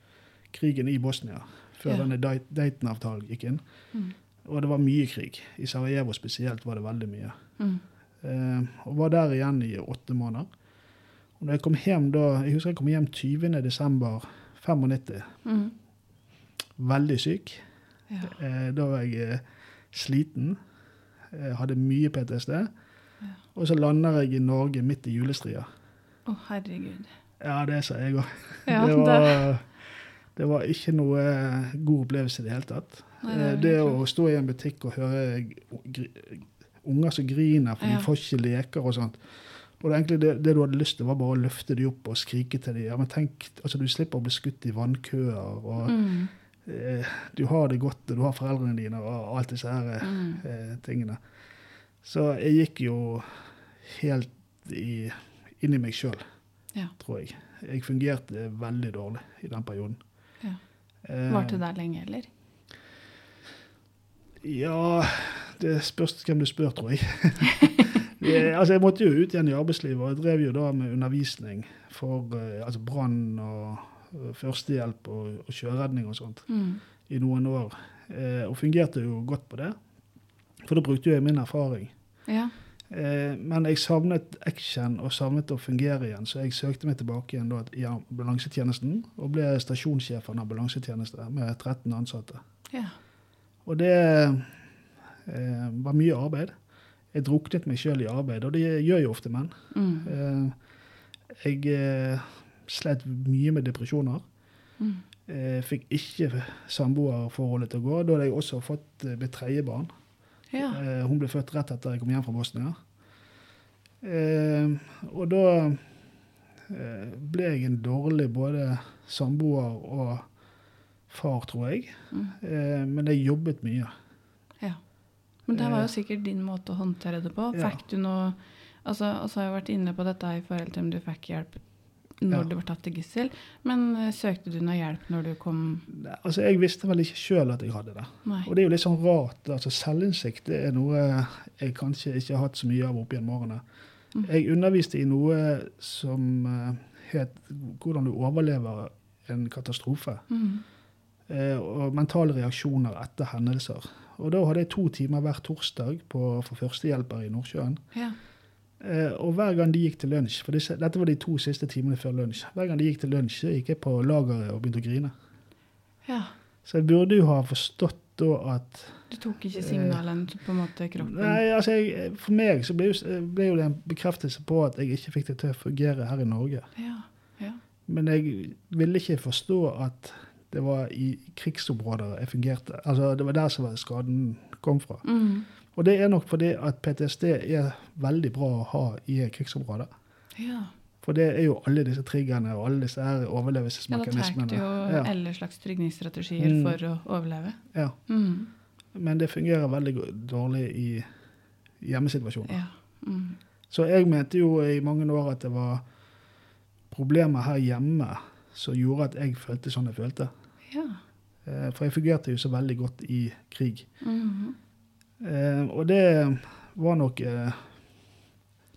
krigen i Bosnia, før Ja. denne Dayton-avtalen gikk inn. Mm. Og det var mye krig. I Sarajevo spesielt var det veldig mye. Mhm. Eh, og var der igjen i åtte måneder. Og da jeg kom hjem da, jeg husker jeg kom hjem 20. desember 95, Mhm. veldig syk. Ja. Eh, da var jeg eh, sliten, Jeg hadde mye PTSD. Og så lander jeg i Norge midt i julestria. Å, herregud. Ja, det sa jeg òg. Ja, det, var, det var ikke noe god opplevelse i det hele tatt. Nei, det det å stå i en butikk og høre unger som griner for Ja. de får ikke leker og sånt. Og det, egentlig det, det du hadde lyst til, var bare å løfte dem opp og skrike til dem. Ja, men tenk, altså Du slipper å bli skutt i vannkøer, og mm. eh, du har det godt, og du har foreldrene dine, og alt disse her eh, Mhm. eh, tingene. Så jeg gikk jo helt i, inn i meg sjøl, Ja. tror jeg. Jeg fungerte veldig dårlig i den perioden. Ja. Eh, Varte det lenge, eller? Ja, det spørs hvem du spør, tror jeg. altså, jeg måtte jo ut igjen i arbeidslivet, og jeg drev jo da med undervisning for eh, altså brann og eh, førstehjelp og, og sjøredning og sånt mm. i noen år. Eh, og fungerte jo godt på det, for da brukte jo jeg min erfaring. Ja. Eh, men jeg savnet action og savnet å fungere igjen, så jeg søkte meg tilbake igjen da, i ambulansetjenesten og ble stasjonssjef for en ambulansetjeneste med 13 ansatte. ja. Og det eh, var mye arbeid. Jeg druknet meg sjøl i arbeid, og det gjør jo ofte menn. Mm. Eh, jeg eh, slet mye med depresjoner. Mm. Eh, fikk ikke samboerforholdet til å gå. Da hadde jeg også fått mitt tredje barn. Ja. Hun ble født rett etter jeg kom hjem fra Bosnia. Og da ble jeg en dårlig både samboer og far, tror jeg. Eh, men jeg jobbet mye. Men det var Eh. jo sikkert din måte å håndtere det på. Fikk du noe Altså, altså jeg har vært inne på dette i forhold til om du fikk hjelp når Ja. du ble tatt til gissel, men uh, søkte du noe hjelp når du kom Nei, Altså, Jeg visste vel ikke sjøl at jeg hadde det. Nei. Og det er jo litt sånn rart. altså Selvinnsikt det er noe jeg kanskje ikke har hatt så mye av opp gjennom årene. Mm. Jeg underviste i noe som uh, het hvordan du overlever en katastrofe. Mhm. Eh, Og mentale reaksjoner etter hendelser. Og da hadde jeg to timer hver torsdag på, for førstehjelpere i Nordsjøen. Ja. Eh, og hver gang de gikk til lunsj, for disse, dette var de to siste timene før lunsj, hver gang de gikk til lunsj, så gikk jeg på lageret og begynte å grine. ja. Så jeg burde jo ha forstått da at Du tok ikke signalene på en måte kroppen? Nei, altså jeg, For meg så ble jo, ble jo det en bekreftelse på at jeg ikke fikk det til å fungere her i Norge. Ja. ja. Men jeg ville ikke forstå at det var i krigsområder jeg fungerte. Altså Det var der som skaden kom fra. Mm. Og det er nok fordi at PTSD er veldig bra å ha i krigsområder. ja. For det er jo alle disse triggerne og alle disse her Ja, da overlevelsesmekanismene. trengte jo Ja, alle slags trygningsstrategier Mm. for å overleve. ja. Mm. Men det fungerer veldig dårlig i hjemmesituasjoner. Ja. Mm. Så jeg mente jo i mange år at det var problemer her hjemme som gjorde at jeg følte sånn jeg følte. Ja. Eh, For jeg fungerte jo så veldig godt i krig. Mhm. Eh, Og det var nok eh,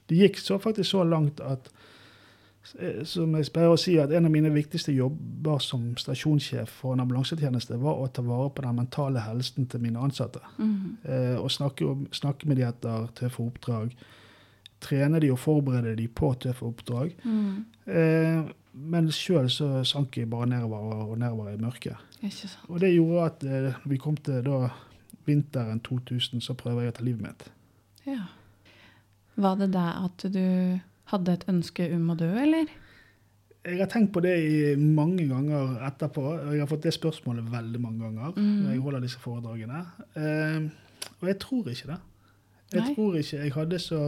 Det gikk så faktisk så langt at som jeg pleier å si, at en av mine viktigste jobber som stasjonssjef for en ambulansetjeneste var å ta vare på den mentale helsen til mine ansatte. Mhm. Eh, og snakke, snakke med de etter tøffe oppdrag. trene de og forberede de på tøffe oppdrag. Mm. Eh, men sjøl så sank jeg bare nedover og nedover i mørket. Ikke sant. Og det gjorde at eh, når vi kom til da vinteren 2000, så prøver jeg å ta livet mitt. Ja. Var det det at du hadde et ønske om å dø, eller? Jeg har tenkt på det mange ganger etterpå, jeg har fått det spørsmålet veldig mange ganger Mm. når jeg holder disse foredragene. Eh, og jeg tror ikke det. Jeg Nei. tror ikke jeg hadde så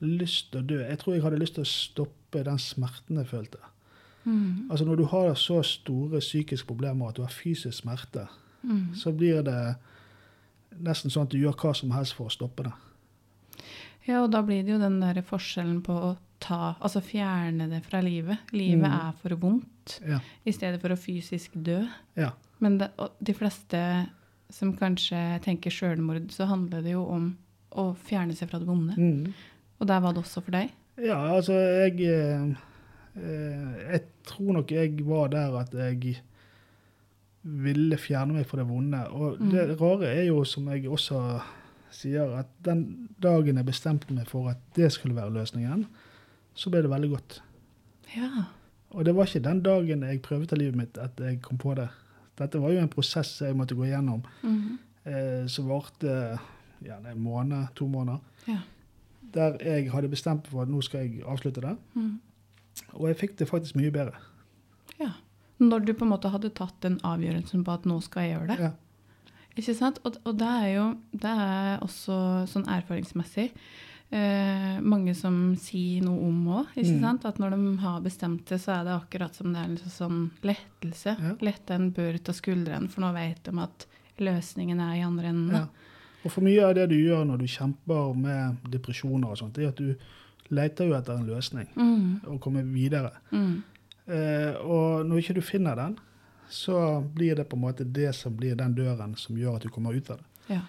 lyst til å dø. Jeg tror jeg hadde lyst til å stoppe den smerten jeg følte. Mm. Altså Når du har så store psykiske problemer at du har fysisk smerte, Mm. så blir det nesten sånn at du gjør hva som helst for å stoppe det. Ja, og da blir det jo den der forskjellen på å ta, altså fjerne det fra livet. Livet Mm. er for vondt, Ja. i stedet for å fysisk dø. ja. Men det, de fleste som kanskje tenker selvmord, så handler det jo om å fjerne seg fra det vonde. Mm. Og der var det også for deg. Ja, altså jeg eh, Jeg tror nok jeg var der at jeg ville fjerne meg fra det vonde. Og Mm. det rare er jo, som jeg også sier, at den dagen jeg bestemte meg for at det skulle være løsningen, så ble det veldig godt. Ja. Og det var ikke den dagen jeg prøvde livet mitt at jeg kom på det. Dette var jo en prosess jeg måtte gå gjennom, Mhm. eh, som varte ja, en måned, to måneder. Ja. Der jeg hadde bestemt for at nå skal jeg avslutte det. Mhm. Og jeg fikk det faktisk mye bedre. ja. Når du på en måte hadde tatt den avgjørelsen på at nå skal jeg gjøre det. Ja. Ikke sant? Og, og det er jo det er også sånn erfaringsmessig eh, mange som sier noe om òg. Mm. At når de har bestemt det, så er det akkurat som det er en sånn lettelse. Ja. Lette en bør av skuldrene, for nå vet de at løsningen er i andre enden. Ja. Og for mye av det du gjør når du kjemper med depresjoner og sånt, det er at du leter jo etter en løsning Mm, og kommer videre. mm, Eh, og når ikke du finner den, så blir det på en måte det som blir den døren som gjør at du kommer ut av det. ja.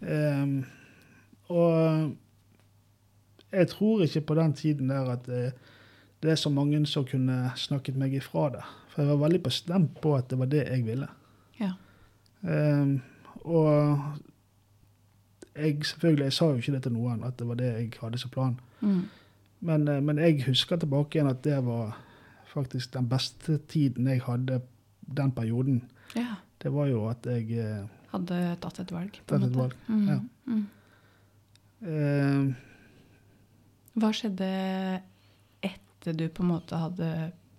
Eh, og jeg tror ikke på den tiden der at det, det er så mange som kunne snakket meg ifra det. For jeg var veldig bestemt på at det var det jeg ville. ja. Eh, og jeg selvfølgelig, jeg sa jo ikke det til noen, at det var det jeg hadde som plan. Mm, Men, eh, men jeg husker tilbake igjen at det var faktisk den beste tiden jeg hadde den perioden. ja. Det var jo at jeg eh, Hadde tatt et valg. på en måte. valg, Mm, ja. mm. uh, Hva skjedde etter du på en måte hadde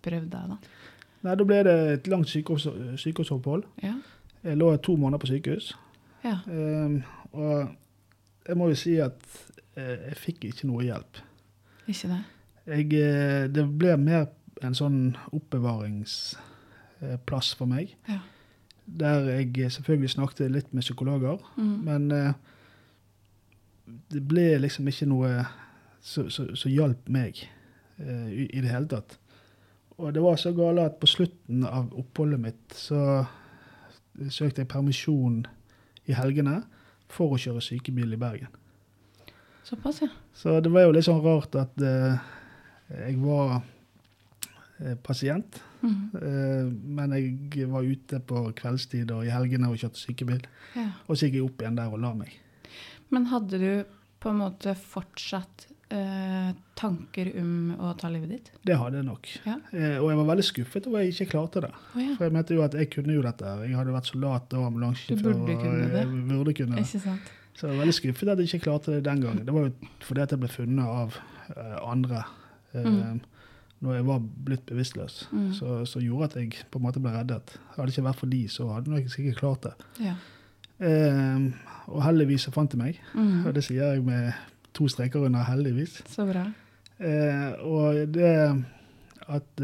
prøvd deg, da? Nei, da ble det et langt sykehus, sykehusopphold. Ja. Jeg lå to måneder på sykehus. ja. Eh, og jeg må jo si at jeg fikk ikke noe hjelp. Ikke det? Jeg, eh, det ble mer en sånn oppbevaringsplass for meg. Ja. Der jeg selvfølgelig snakket litt med psykologer. Mm. Men eh, det ble liksom ikke noe som hjalp meg eh, i, i det hele tatt. Og det var så gale at på slutten av oppholdet mitt så søkte jeg permisjon i helgene for å kjøre sykebil i Bergen. Såpass, ja. Så det var jo litt sånn rart at eh, jeg var eh, pasient, Mm. eh, men jeg var ute på kveldstid og i helgene og kjørte sykebil. ja. Og så gikk jeg opp igjen der og la meg. Men hadde du på en måte fortsatt eh, tanker om å ta livet ditt? Det hadde jeg nok. Ja. Eh, og jeg var veldig skuffet over at jeg ikke klarte det. Oh, ja. For jeg mente jo at jeg kunne jo dette. Jeg hadde vært soldat og ambulansesjåfør. Du burde kunne det. Jeg burde kunne det. Ikke sant? Så jeg var veldig skuffet at jeg ikke klarte det den gangen. Det var jo fordi at jeg ble funnet av uh, andre Uh, Mm. når jeg var blitt bevisstløs. Mm. Så, så gjorde at jeg på en måte ble reddet. Hadde det ikke vært for de, så hadde jeg sikkert klart det. Ja. Uh, og heldigvis så fant de meg. Mm. Og det sier jeg med to streker under 'heldigvis'. Så bra. Eh, og det at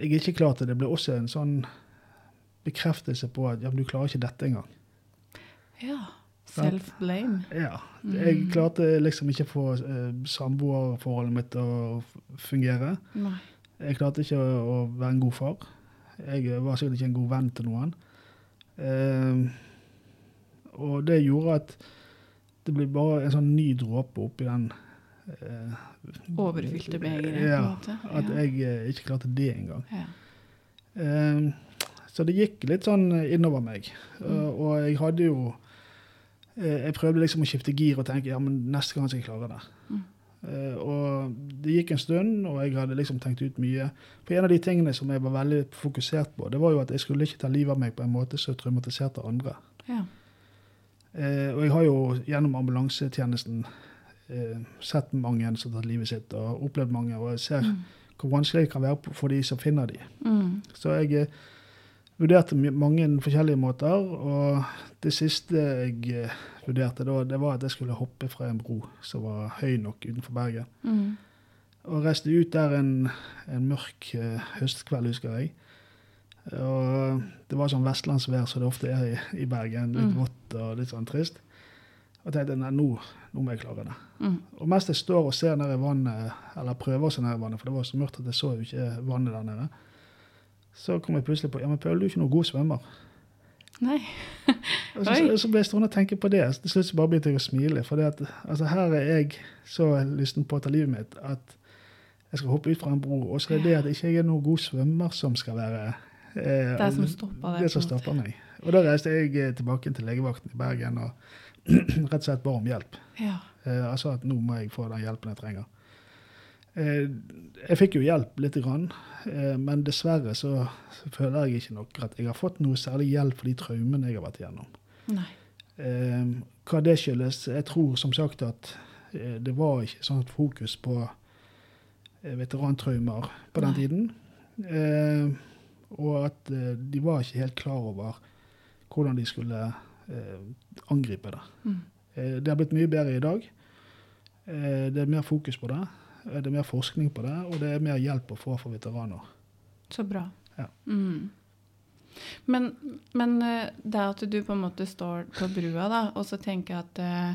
jeg ikke klarte det, ble også en sånn bekreftelse på at ja, men du klarer ikke dette engang. Ja. Self-blame. Ja, Jeg Mm. klarte liksom ikke å få eh, samboerforholdet mitt til å fungere. Nei. Jeg klarte ikke å, være en god far. Jeg var sikkert ikke en god venn til noen. Eh, og det gjorde at det ble bare en sånn ny dråpe oppi den eh, Overfylte begeret, på en Ja, måte. at Ja. jeg eh, ikke klarte det engang. Ja. Eh, så det gikk litt sånn innover meg. Mm. Og, jeg hadde jo jeg prøvde liksom å skifte gir og tenke ja, men neste gang skal jeg klare det. Mm. Eh, og det gikk en stund, og jeg hadde liksom tenkt ut mye. For en av de tingene som jeg var veldig fokusert på, det var jo at jeg skulle ikke ta livet av meg på en måte som traumatiserte andre. Ja. Eh, og jeg har jo gjennom ambulansetjenesten eh, sett mange som har tatt livet sitt, og opplevd mange, og jeg ser Mm. hvor vanskelig det kan være for de som finner de. Mm. Så jeg eh, vurderte mange forskjellige måter, og det siste jeg eh, vurderte da, det var at jeg skulle hoppe fra en bro som var høy nok utenfor Bergen. Mm. Og reiste ut der en, en mørk eh, høstkveld, husker jeg. Og det var sånn vestlandsvær som det ofte er i, i Bergen. Litt Mm. vått og litt sånn trist. Og tenkte nei, nå, nå må jeg klare det. Mm. Og mens jeg står og ser ned i vannet, eller prøver å se ned i vannet, for det var så mørkt at jeg så jo ikke vannet der nede, så kom jeg plutselig på ja, men Paul, du er ikke noen god svømmer. Nei. Og så, så ble jeg stående og tenke på det. Til slutt så bare begynte jeg å smile. For det at, altså, her er jeg så lysten på å ta livet mitt at jeg skal hoppe ut fra en bro. Og så er det det at ikke jeg er noen god svømmer som skal være eh, Det som stopper Det som stopper meg. Og da reiste jeg eh, tilbake til legevakten i Bergen og rett og slett ba om hjelp. Ja. Eh, altså at nå må jeg få den hjelpen jeg trenger. Eh, jeg fikk jo hjelp lite grann, eh, men dessverre så, så føler jeg ikke nok at jeg har fått noe særlig hjelp for de traumene jeg har vært igjennom. Nei. Eh, hva det skyldes Jeg tror som sagt at det var ikke sånn fokus på veterantraumer på den Nei. tiden. Og at de var ikke helt klar over hvordan de skulle angripe det. Mm. Det har blitt mye bedre i dag. Det er mer fokus på det. Eh, Det er mer forskning på det, og det er mer hjelp å få for veteraner. Så bra. Ja. Mm. Men, men eh, det at du på en måte står på brua, da, og så tenker at eh,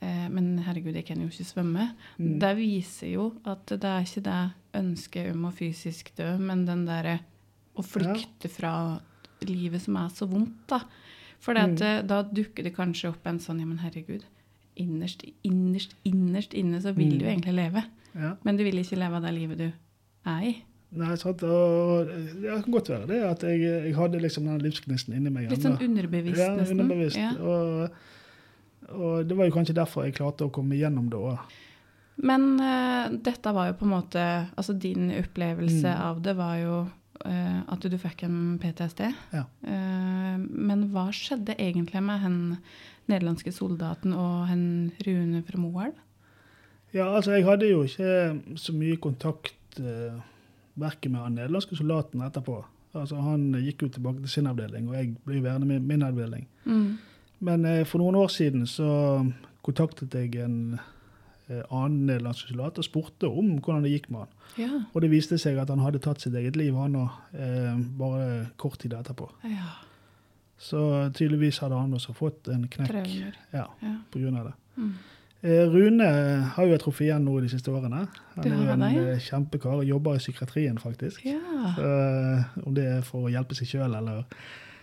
eh, Men herregud, jeg kan jo ikke svømme. Mm. Det viser jo at det er ikke det ønsket om å fysisk dø, men den derre å flykte fra livet som er så vondt, da. For Mm. eh, da dukker det kanskje opp en sånn Ja, men herregud. Innerst, innerst, innerst inne så vil Mm. du egentlig leve. Ja. Men du vil ikke leve det livet du er i. Nei, sant, og Det kan godt være det at jeg, jeg hadde liksom den livsgnisten inni meg. Litt sånn underbevisst, ja, nesten. underbevisst. Ja. Og, og det var jo kanskje derfor jeg klarte å komme gjennom det òg. Men uh, dette var jo på en måte Altså din opplevelse Mm. av det var jo uh, at du fikk en PTSD. Ja. Uh, men hva skjedde egentlig med den nederlandske soldaten og hen Rune fra Moelv? Ja, altså jeg hadde jo ikke så mye kontakt eh, verken med han nederlandske soldaten etterpå. Altså Han gikk jo tilbake til sin avdeling, og jeg ble værende med min avdeling. Mm. Men eh, for noen år siden så kontaktet jeg en eh, annen nederlandsk soldat og spurte om hvordan det gikk med han. Ja. Og det viste seg at han hadde tatt sitt eget liv, han òg, eh, bare kort tid etterpå. ja. Så tydeligvis hadde han også fått en knekk Traumer. ja, Ja. av det. Mm. Eh, Rune har jo et truffet igjen nå de siste årene. Han er en ja. eh, kjempekar. Jobber i psykiatrien, faktisk. Ja. Så, om det er for å hjelpe seg sjøl eller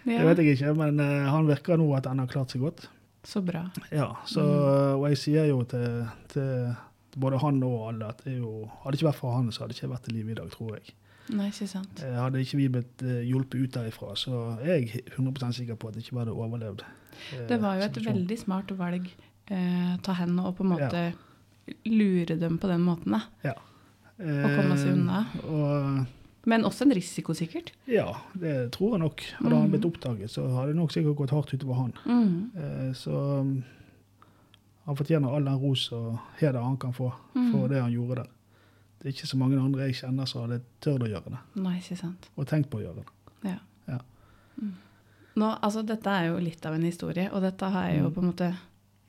Det ja. vet jeg ikke, men eh, han virker nå at han har klart seg godt. Så bra. Ja, så, Mm. Og jeg sier jo til, til både han og alle at det jo, hadde ikke vært for han, så hadde det ikke vært i live i dag, tror jeg. Nei, ikke sant. Eh, Hadde ikke vi blitt eh, hjulpet ut derifra, så er jeg 100% sikker på at ikke vi hadde overlevd. eh, Det var jo et veldig smart valg eh, ta hen og på en måte lure dem på den måten. da. Eh, og komme seg unna. Og Men også en risiko, sikkert. ja, det tror jeg nok. Hadde han blitt oppdaget, så hadde det nok sikkert gått hardt utover han. Mm. Eh, så um, han fortjener all den ros og heder han kan få for Mm. det han gjorde der. Det er ikke så mange andre jeg kjenner som hadde tørt å gjøre det, Nei, ikke sant. og tenkt på å gjøre det. Ja. Ja. Mm. Nå, altså, dette er jo litt av en historie, og dette har jeg jo Mm. på en måte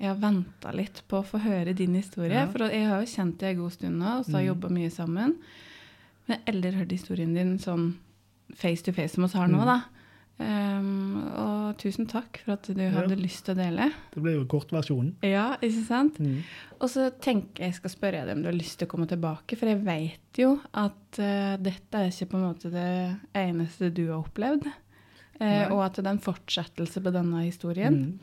Jeg har venta litt på å få høre din historie, Ja. for jeg har jo kjent deg en god stund nå, og så har jeg Mm. jobba mye sammen. Men jeg har aldri hørt historien din sånn face to face som vi har nå, Mm. da. Um, og tusen takk for at du hadde lyst til å dele. Det ble jo kortversjonen. Ja, ikke sant? Mm. Og så tenker jeg skal spørre deg om du har lyst til å komme tilbake, for jeg vet jo at uh, dette er ikke på en måte det eneste du har opplevd. Uh, og at det er en fortsettelse på denne historien. Mm.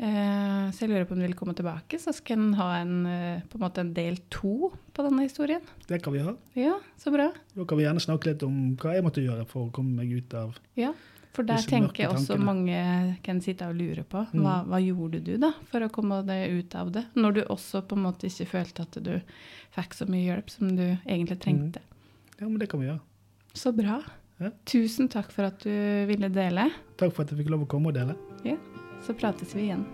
Eh, så jeg lurer på om du vil komme tilbake, så skal en ha en, eh, på en en del to på denne historien. Det kan vi ha. Ja, så bra. Da kan vi gjerne snakke litt om hva jeg måtte gjøre for å komme meg ut av Ja. For der tenker jeg også tankene. mange kan sitte og lure på. Mm. Hva, hva gjorde du da for å komme deg ut av det? Når du også på en måte ikke følte at du fikk så mye hjelp som du egentlig trengte. Ja, men det kan vi gjøre. Så bra. Ja. Tusen takk for at du ville dele. Takk for at jeg fikk lov å komme og dele. Så prates vi igjen.